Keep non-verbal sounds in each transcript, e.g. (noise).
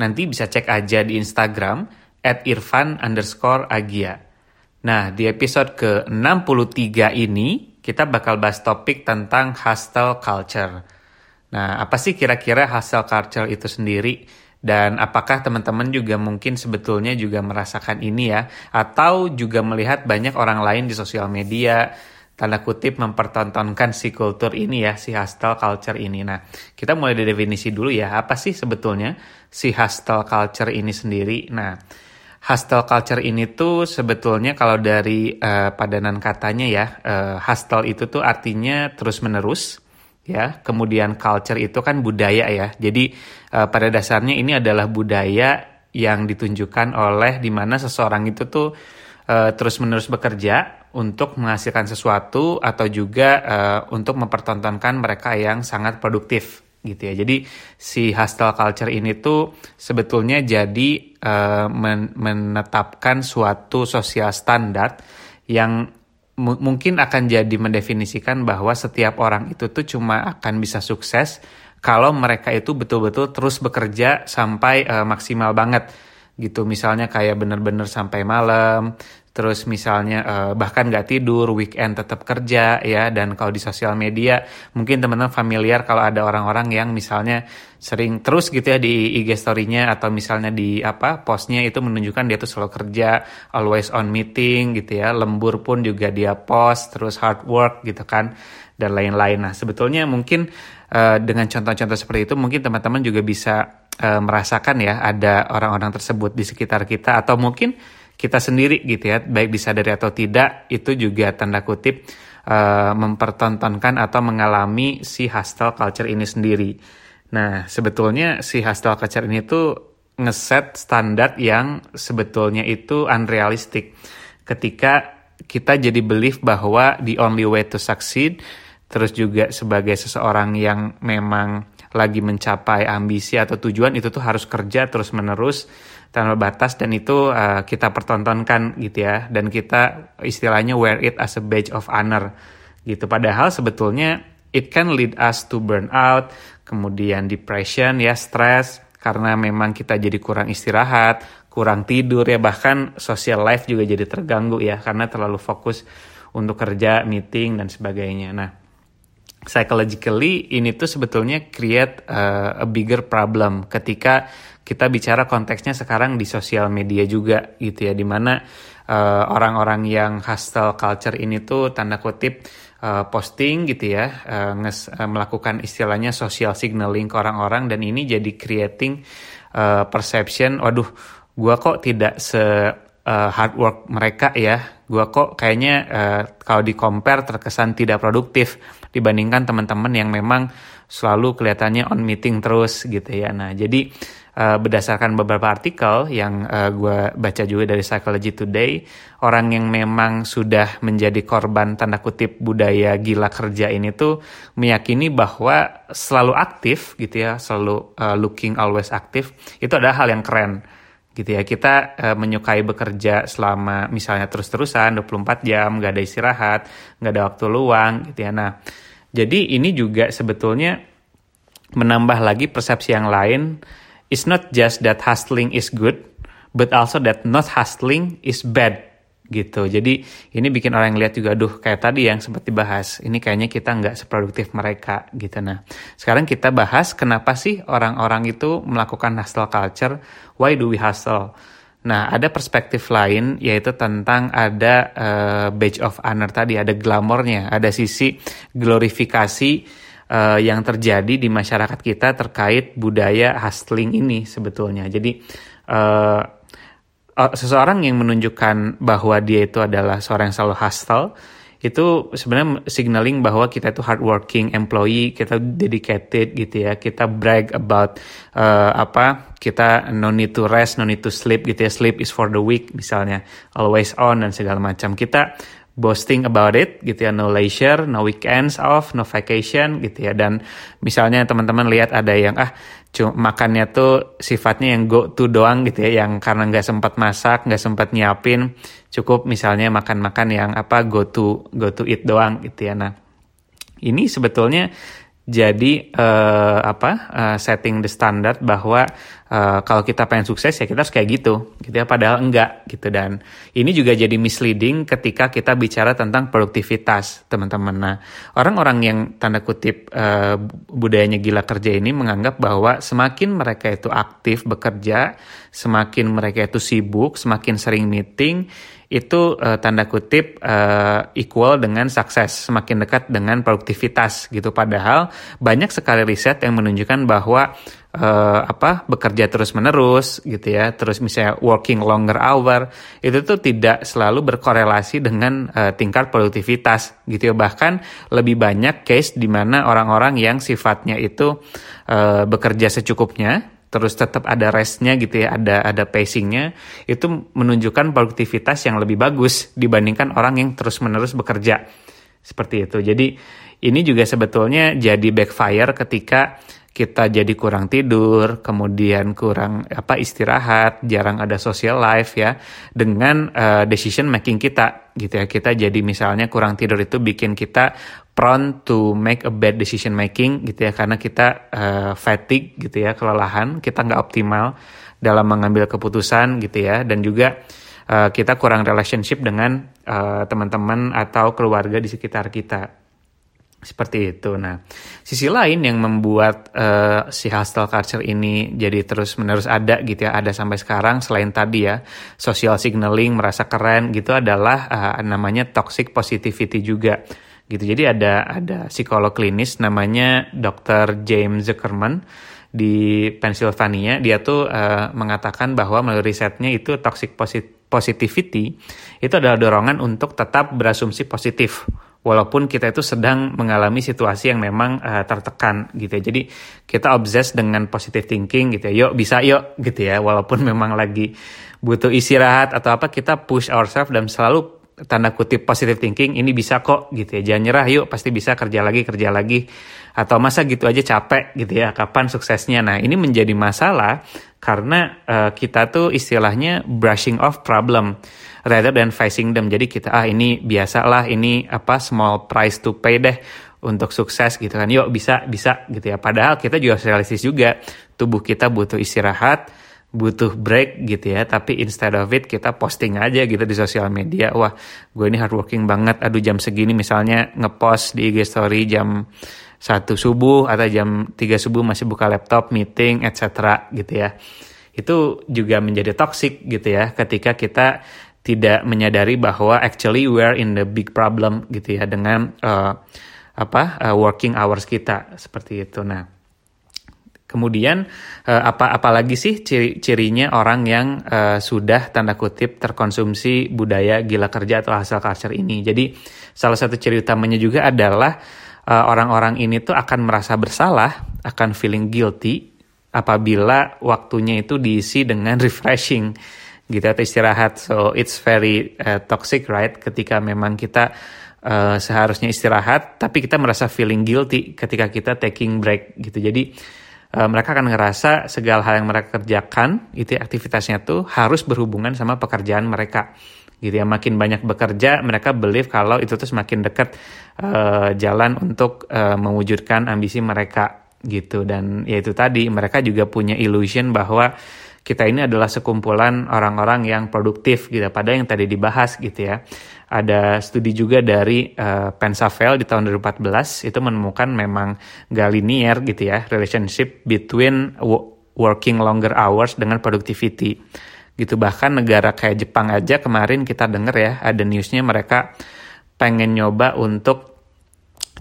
nanti bisa cek aja di Instagram at irfan underscore agia. Nah, di episode ke-63 ini, kita bakal bahas topik tentang hostile culture. Nah, apa sih kira-kira hostile culture itu sendiri? Dan apakah teman-teman juga mungkin sebetulnya juga merasakan ini ya? Atau juga melihat banyak orang lain di sosial media, tanda kutip mempertontonkan si kultur ini ya, si hostile culture ini. Nah, kita mulai dari definisi dulu ya, apa sih sebetulnya si hostile culture ini sendiri? Nah, hostile culture ini tuh sebetulnya kalau dari uh, padanan katanya ya, uh, hostile itu tuh artinya terus-menerus ya. Kemudian culture itu kan budaya ya. Jadi uh, pada dasarnya ini adalah budaya yang ditunjukkan oleh di mana seseorang itu tuh uh, terus-menerus bekerja untuk menghasilkan sesuatu atau juga uh, untuk mempertontonkan mereka yang sangat produktif gitu ya. Jadi si hostile culture ini tuh sebetulnya jadi uh, men menetapkan suatu sosial standar yang mungkin akan jadi mendefinisikan bahwa setiap orang itu tuh cuma akan bisa sukses kalau mereka itu betul-betul terus bekerja sampai uh, maksimal banget gitu misalnya kayak bener-bener sampai malam terus misalnya uh, bahkan nggak tidur weekend tetap kerja ya. Dan kalau di sosial media mungkin teman-teman familiar kalau ada orang-orang yang misalnya sering terus gitu ya di IG story-nya atau misalnya di apa postnya itu menunjukkan dia tuh selalu kerja always on meeting gitu ya. Lembur pun juga dia post terus hard work gitu kan dan lain-lain. Nah sebetulnya mungkin uh, dengan contoh-contoh seperti itu mungkin teman-teman juga bisa uh, merasakan ya ada orang-orang tersebut di sekitar kita. Atau mungkin kita sendiri gitu ya, baik disadari atau tidak, itu juga tanda kutip uh, mempertontonkan atau mengalami si hostile culture ini sendiri. Nah, sebetulnya si hostile culture ini tuh ngeset standar yang sebetulnya itu unrealistic. Ketika kita jadi believe bahwa the only way to succeed, terus juga sebagai seseorang yang memang lagi mencapai ambisi atau tujuan itu tuh harus kerja terus menerus tanpa batas dan itu uh, kita pertontonkan gitu ya. Dan kita istilahnya wear it as a badge of honor gitu. Padahal sebetulnya it can lead us to burn out kemudian depression ya stress karena memang kita jadi kurang istirahat kurang tidur ya. Bahkan social life juga jadi terganggu ya karena terlalu fokus untuk kerja meeting dan sebagainya. Nah psychologically ini tuh sebetulnya create uh, a bigger problem ketika kita bicara konteksnya sekarang di sosial media juga gitu ya di mana uh, orang-orang yang hostile culture ini tuh tanda kutip uh, posting gitu ya uh, nges, uh, melakukan istilahnya social signaling ke orang-orang dan ini jadi creating uh, perception waduh gua kok tidak se uh, hard work mereka ya gua kok kayaknya uh, kalau di compare terkesan tidak produktif dibandingkan teman-teman yang memang selalu kelihatannya on meeting terus gitu ya. Nah jadi uh, berdasarkan beberapa artikel yang uh, eh, gue baca juga dari Psychology Today, orang yang memang sudah menjadi korban tanda kutip budaya gila kerja ini tuh meyakini bahwa selalu aktif gitu ya, selalu uh, looking always aktif itu adalah hal yang keren gitu ya. Kita uh, menyukai bekerja selama misalnya terus-terusan 24 jam nggak ada istirahat nggak ada waktu luang gitu ya. Nah jadi ini juga sebetulnya menambah lagi persepsi yang lain it's not just that hustling is good, but also that not hustling is bad gitu. Jadi ini bikin orang lihat juga, aduh kayak tadi yang sempat dibahas, ini kayaknya kita nggak seproduktif mereka gitu. Nah, sekarang kita bahas kenapa sih orang-orang itu melakukan hustle culture, why do we hustle? Nah, ada perspektif lain yaitu tentang ada uh, badge of honor tadi, ada glamornya, ada sisi glorifikasi uh, yang terjadi di masyarakat kita terkait budaya hustling ini sebetulnya. Jadi uh, seseorang yang menunjukkan bahwa dia itu adalah seorang yang selalu hustle itu sebenarnya signaling bahwa kita itu hardworking employee, kita dedicated gitu ya, kita brag about uh, apa, kita no need to rest, no need to sleep gitu ya, sleep is for the weak misalnya, always on dan segala macam. Kita boasting about it gitu ya. No leisure no weekends off no vacation gitu ya. Dan misalnya teman-teman lihat ada yang ah cuma makannya tuh sifatnya yang go to doang gitu ya. Yang karena nggak sempat masak nggak sempat nyiapin cukup misalnya makan-makan yang apa go to go to eat doang gitu ya. Nah ini sebetulnya jadi uh, apa uh, setting the standard bahwa uh, kalau kita pengen sukses ya kita harus kayak gitu gitu ya padahal enggak gitu dan ini juga jadi misleading ketika kita bicara tentang produktivitas teman-teman nah orang-orang yang tanda kutip uh, budayanya gila kerja ini menganggap bahwa semakin mereka itu aktif bekerja semakin mereka itu sibuk semakin sering meeting itu uh, tanda kutip uh, equal dengan sukses, semakin dekat dengan produktivitas gitu. Padahal banyak sekali riset yang menunjukkan bahwa uh, apa bekerja terus menerus gitu ya, terus misalnya working longer hour itu tuh tidak selalu berkorelasi dengan uh, tingkat produktivitas gitu ya. Bahkan lebih banyak case di mana orang-orang yang sifatnya itu uh, bekerja secukupnya terus tetap ada restnya gitu ya, ada ada pacingnya, itu menunjukkan produktivitas yang lebih bagus dibandingkan orang yang terus menerus bekerja seperti itu. Jadi ini juga sebetulnya jadi backfire ketika kita jadi kurang tidur, kemudian kurang apa istirahat, jarang ada social life ya dengan uh, decision making kita gitu ya. Kita jadi misalnya kurang tidur itu bikin kita prone to make a bad decision making gitu ya. Karena kita uh, fatigue gitu ya, kelelahan, kita nggak optimal dalam mengambil keputusan gitu ya. Dan juga uh, kita kurang relationship dengan uh, teman-teman atau keluarga di sekitar kita seperti itu. Nah, sisi lain yang membuat uh, si hustle culture ini jadi terus menerus ada gitu ya, ada sampai sekarang selain tadi ya social signaling merasa keren gitu adalah uh, namanya toxic positivity juga gitu. Jadi ada ada psikolog klinis namanya Dr. James Zuckerman di Pennsylvania. Dia tuh uh, mengatakan bahwa melalui risetnya itu toxic positivity itu adalah dorongan untuk tetap berasumsi positif walaupun kita itu sedang mengalami situasi yang memang uh, tertekan gitu ya. Jadi kita obses dengan positive thinking gitu ya. Yuk bisa yuk gitu ya. Walaupun (laughs) memang lagi butuh istirahat atau apa kita push ourselves dan selalu tanda kutip positive thinking ini bisa kok gitu ya. Jangan nyerah yuk pasti bisa kerja lagi kerja lagi atau masa gitu aja capek gitu ya. Kapan suksesnya? Nah, ini menjadi masalah karena uh, kita tuh istilahnya brushing off problem rather than facing them. Jadi kita ah ini biasa lah ini apa small price to pay deh untuk sukses gitu kan. Yuk bisa bisa gitu ya. Padahal kita juga realistis juga tubuh kita butuh istirahat, butuh break gitu ya. Tapi instead of it kita posting aja gitu di sosial media. Wah, gue ini hardworking banget. Aduh jam segini misalnya ngepost di IG story jam satu subuh atau jam 3 subuh masih buka laptop meeting etc gitu ya itu juga menjadi toxic gitu ya ketika kita tidak menyadari bahwa actually we are in the big problem gitu ya dengan uh, apa uh, working hours kita seperti itu. Nah, kemudian uh, apa apalagi sih ciri-cirinya orang yang uh, sudah tanda kutip terkonsumsi budaya gila kerja atau hasil culture ini. Jadi salah satu ciri utamanya juga adalah orang-orang uh, ini tuh akan merasa bersalah, akan feeling guilty apabila waktunya itu diisi dengan (laughs) refreshing gitu atau istirahat. So it's very uh, toxic right ketika memang kita uh, seharusnya istirahat tapi kita merasa feeling guilty ketika kita taking break gitu. Jadi uh, mereka akan ngerasa segala hal yang mereka kerjakan itu aktivitasnya tuh harus berhubungan sama pekerjaan mereka gitu ya. Makin banyak bekerja mereka believe kalau itu tuh semakin dekat uh, jalan untuk uh, mewujudkan ambisi mereka gitu. Dan ya itu tadi mereka juga punya illusion bahwa kita ini adalah sekumpulan orang-orang yang produktif gitu. Pada yang tadi dibahas gitu ya. Ada studi juga dari uh, Pensavel di tahun 2014 itu menemukan memang gak linear gitu ya relationship between working longer hours dengan productivity gitu. Bahkan negara kayak Jepang aja kemarin kita denger ya ada newsnya mereka pengen nyoba untuk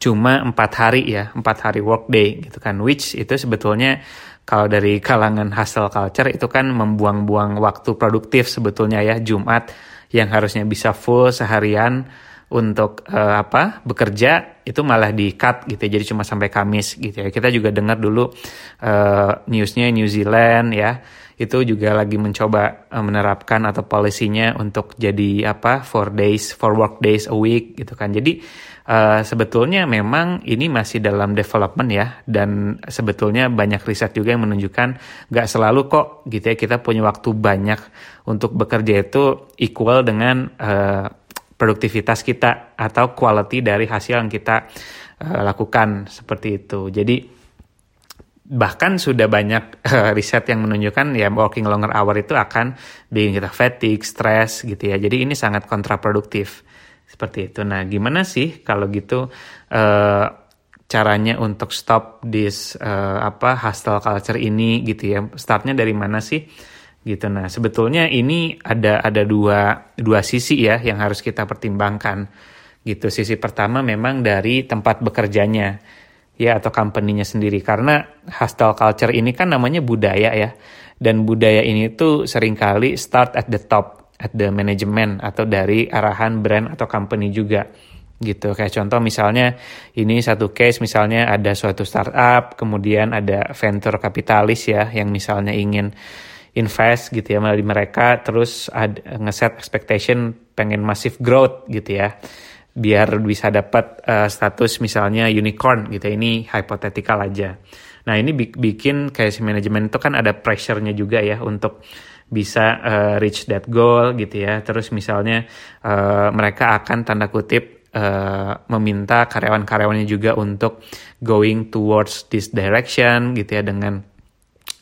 cuma empat hari ya empat hari workday gitu kan. Which itu sebetulnya kalau dari kalangan hustle culture itu kan membuang-buang waktu produktif sebetulnya ya Jumat yang harusnya bisa full seharian untuk uh, apa bekerja itu malah di cut gitu ya. jadi cuma sampai Kamis gitu ya. Kita juga dengar dulu uh, newsnya New Zealand ya itu juga lagi mencoba uh, menerapkan atau polisinya untuk jadi apa four days four work days a week gitu kan. Jadi uh, sebetulnya memang ini masih dalam development ya. Dan sebetulnya banyak riset juga yang menunjukkan nggak selalu kok gitu ya kita punya waktu banyak untuk bekerja itu equal dengan uh, produktivitas kita atau quality dari hasil yang kita uh, lakukan. Seperti itu. Jadi bahkan sudah banyak uh, riset yang menunjukkan ya working longer hour itu akan bikin kita fatigue, stress gitu ya. Jadi ini sangat kontraproduktif seperti itu. Nah, gimana sih kalau gitu uh, caranya untuk stop this uh, apa hostile culture ini gitu ya? Startnya dari mana sih? gitu. Nah, sebetulnya ini ada ada dua dua sisi ya yang harus kita pertimbangkan. Gitu. Sisi pertama memang dari tempat bekerjanya ya atau company-nya sendiri. Karena hostile culture ini kan namanya budaya ya. Dan budaya ini tuh sering kali start at the top, at the management atau dari arahan brand atau company juga gitu. Kayak contoh misalnya ini satu case misalnya ada suatu startup kemudian ada venture kapitalis ya yang misalnya ingin invest gitu ya melalui mereka terus ngeset expectation pengen massive growth gitu ya biar bisa dapat uh, status misalnya unicorn gitu. Ini hypothetical aja. Nah ini bikin kayak si manajemen itu kan ada pressure-nya juga ya untuk bisa uh, reach that goal gitu ya. Terus misalnya uh, mereka akan tanda kutip uh, meminta karyawan-karyawannya juga untuk going towards this direction gitu ya dengan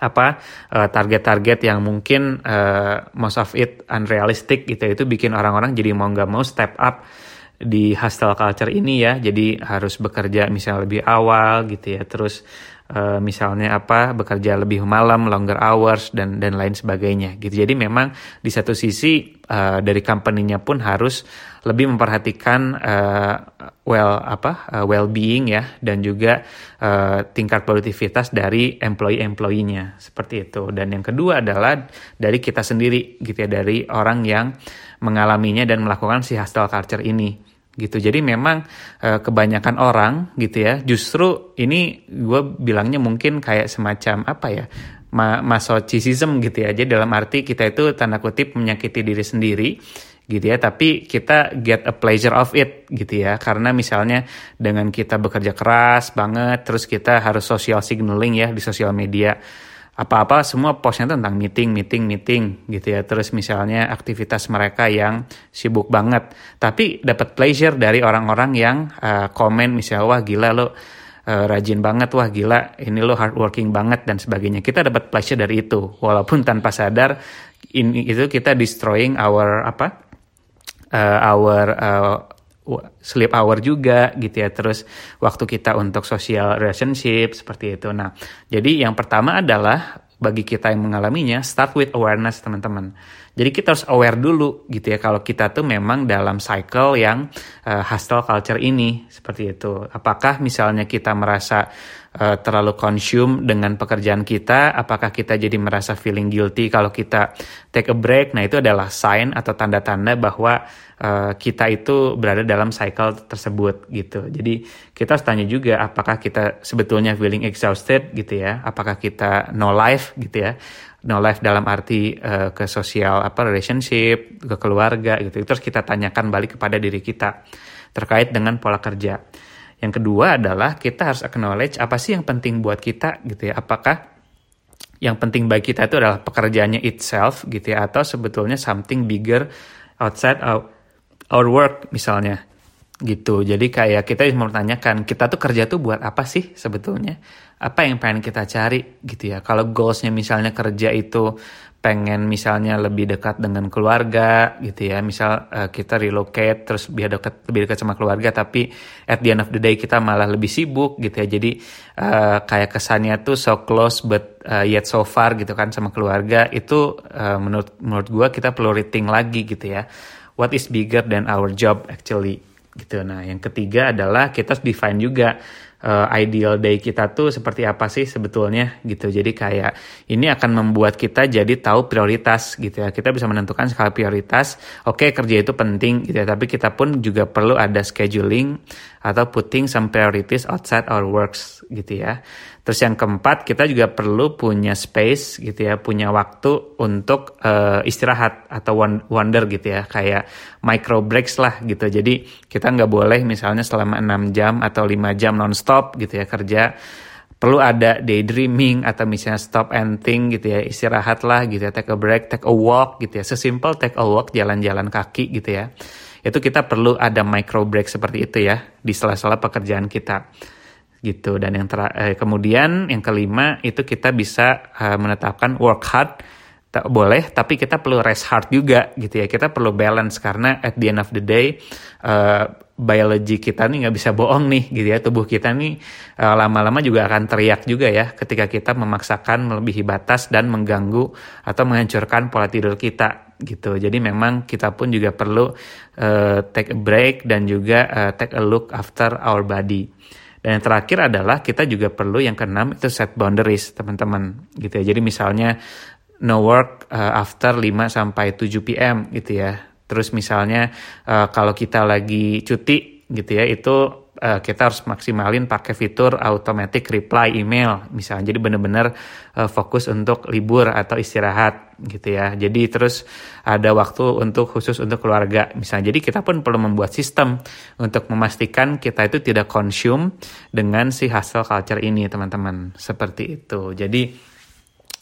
apa target-target uh, yang mungkin uh, most of it unrealistic gitu ya. itu bikin orang-orang jadi mau nggak mau step up di hostile culture ini ya. Jadi harus bekerja misalnya lebih awal gitu ya. Terus uh, misalnya apa bekerja lebih malam longer hours dan dan lain sebagainya gitu. Jadi memang di satu sisi uh, dari company-nya pun harus lebih memperhatikan uh, well apa uh, well being ya. Dan juga uh, tingkat produktivitas dari employee-employee-nya. Seperti itu. Dan yang kedua adalah dari kita sendiri gitu ya. Dari orang yang mengalaminya dan melakukan si hostile culture ini gitu. Jadi memang uh, kebanyakan orang gitu ya justru ini gue bilangnya mungkin kayak semacam apa ya ma masochicism gitu ya. Jadi dalam arti kita itu tanda kutip menyakiti diri sendiri gitu ya tapi kita get a pleasure of it gitu ya. Karena misalnya dengan kita bekerja keras banget terus kita harus social signaling ya di sosial media apa-apa semua postnya tentang meeting meeting meeting gitu ya. Terus misalnya aktivitas mereka yang sibuk banget. Tapi dapat pleasure dari orang-orang yang uh, komen misalnya wah gila lo uh, rajin banget wah gila ini lo hardworking banget dan sebagainya. Kita dapat pleasure dari itu. Walaupun tanpa sadar ini itu kita destroying our apa uh, our uh, sleep hour juga gitu ya. Terus waktu kita untuk social relationship seperti itu. Nah jadi yang pertama adalah bagi kita yang mengalaminya start with awareness teman-teman. Jadi kita harus aware dulu gitu ya kalau kita tuh memang dalam cycle yang uh, hostile culture ini seperti itu. Apakah misalnya kita merasa uh, terlalu consume dengan pekerjaan kita, apakah kita jadi merasa feeling guilty kalau kita take a break? Nah, itu adalah sign atau tanda-tanda bahwa uh, kita itu berada dalam cycle tersebut gitu. Jadi, kita harus tanya juga apakah kita sebetulnya feeling exhausted gitu ya, apakah kita no life gitu ya. No life dalam arti uh, ke sosial apa relationship, ke keluarga gitu. Terus kita tanyakan balik kepada diri kita terkait dengan pola kerja. Yang kedua adalah kita harus acknowledge apa sih yang penting buat kita gitu ya. Apakah yang penting bagi kita itu adalah pekerjaannya itself gitu ya atau sebetulnya something bigger outside our, our work misalnya gitu. Jadi kayak kita mau tanyakan kita tuh kerja tuh buat apa sih sebetulnya? Apa yang pengen kita cari gitu ya. Kalau goalsnya misalnya kerja itu pengen misalnya lebih dekat dengan keluarga gitu ya. Misal uh, kita relocate terus biar dekat lebih dekat sama keluarga tapi at the end of the day kita malah lebih sibuk gitu ya. Jadi uh, kayak kesannya tuh so close but uh, yet so far gitu kan sama keluarga itu uh, menurut menurut gua kita perlu rating lagi gitu ya. What is bigger than our job actually gitu. Nah yang ketiga adalah kita define juga uh, ideal day kita tuh seperti apa sih sebetulnya gitu. Jadi kayak ini akan membuat kita jadi tahu prioritas gitu ya. Kita bisa menentukan skala prioritas. Oke, okay, kerja itu penting gitu ya, tapi kita pun juga perlu ada scheduling atau putting some priorities outside our works gitu ya. Terus yang keempat, kita juga perlu punya space gitu ya, punya waktu untuk uh, istirahat atau wonder gitu ya, kayak micro breaks lah gitu. Jadi kita nggak boleh misalnya selama 6 jam atau 5 jam nonstop gitu ya kerja. Perlu ada daydreaming atau misalnya stop and think gitu ya, istirahat lah gitu ya, take a break, take a walk gitu ya. Sesimpel take a walk, jalan-jalan kaki gitu ya. Itu kita perlu ada micro break seperti itu ya di sela-sela pekerjaan kita. Gitu. Dan yang eh, kemudian yang kelima itu kita bisa uh, menetapkan work hard tak boleh tapi kita perlu rest hard juga gitu ya. Kita perlu balance karena at the end of the day uh, biologi kita nih nggak bisa bohong nih gitu ya. Tubuh kita nih uh, lama-lama juga akan teriak juga ya ketika kita memaksakan melebihi batas dan mengganggu atau menghancurkan pola tidur kita gitu jadi memang kita pun juga perlu uh, take a break dan juga uh, take a look after our body dan yang terakhir adalah kita juga perlu yang keenam itu set boundaries teman-teman gitu ya. Jadi misalnya no work uh, after 5 sampai 7 PM gitu ya. Terus misalnya uh, kalau kita lagi cuti gitu ya itu uh, kita harus maksimalin pakai fitur automatic reply email. Misalnya jadi benar-benar uh, fokus untuk libur atau istirahat gitu ya. Jadi terus ada waktu untuk khusus untuk keluarga. Misalnya jadi kita pun perlu membuat sistem untuk memastikan kita itu tidak consume dengan si hustle culture ini teman-teman. Seperti itu. Jadi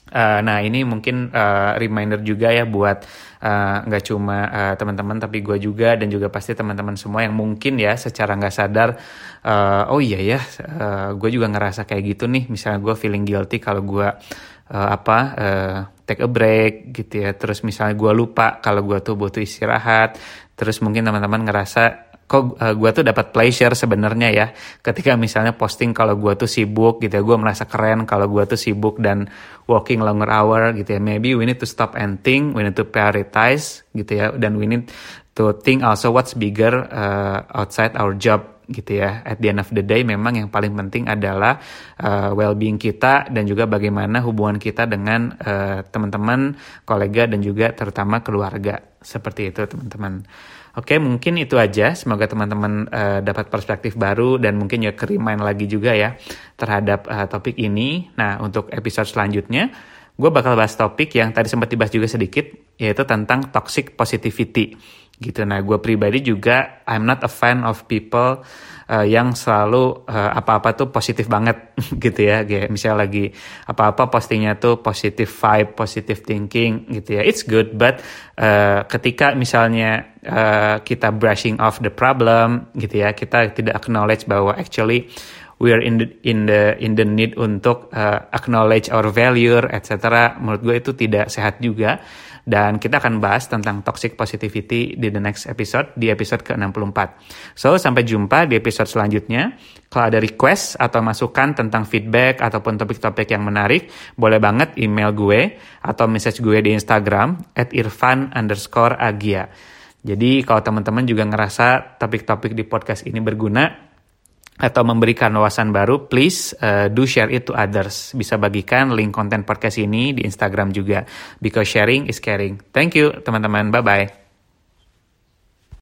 Uh, nah ini mungkin uh, reminder juga ya buat uh, nggak cuma uh, teman-teman tapi gue juga dan juga pasti teman-teman semua yang mungkin ya secara nggak sadar uh, oh iya ya uh, gue juga ngerasa kayak gitu nih. Misalnya gue feeling guilty kalau gue uh, apa uh, take a break gitu ya. Terus misalnya gue lupa kalau gue tuh butuh istirahat. Terus mungkin teman-teman ngerasa kok uh, gue tuh dapat pleasure sebenarnya ya. Ketika misalnya posting kalau gue tuh sibuk gitu ya gue merasa keren kalau gue tuh sibuk dan working longer hour gitu ya. Maybe we need to stop and think we need to prioritize gitu ya. Dan we need to think also what's bigger uh, outside our job gitu ya. At the end of the day memang yang paling penting adalah uh, well-being kita dan juga bagaimana hubungan kita dengan uh, teman-teman kolega dan juga terutama keluarga. Seperti itu teman-teman Oke, mungkin itu aja. Semoga teman-teman uh, dapat perspektif baru dan mungkin ya kerimain lagi juga ya terhadap uh, topik ini. Nah, untuk episode selanjutnya, gue bakal bahas topik yang tadi sempat dibahas juga sedikit, yaitu tentang toxic positivity. Gitu. Nah, gue pribadi juga I'm not a fan of people uh, yang selalu uh, apa-apa tuh positif banget (laughs) gitu ya kayak misal lagi apa-apa postingnya tuh positive vibe positive thinking gitu ya it's good but uh, ketika misalnya uh, kita brushing off the problem gitu ya kita tidak acknowledge bahwa actually we are in the in the in the need untuk uh, acknowledge our value etc menurut gue itu tidak sehat juga dan kita akan bahas tentang toxic positivity di the next episode, di episode ke-64. So, sampai jumpa di episode selanjutnya. Kalau ada request atau masukan tentang feedback ataupun topik-topik yang menarik, boleh banget email gue atau message gue di Instagram at irfan underscore agia. Jadi kalau teman-teman juga ngerasa topik-topik di podcast ini berguna, atau memberikan wawasan baru, please uh, do share it to others. Bisa bagikan link konten podcast ini di Instagram juga. Because sharing is caring. Thank you teman-teman. Bye-bye.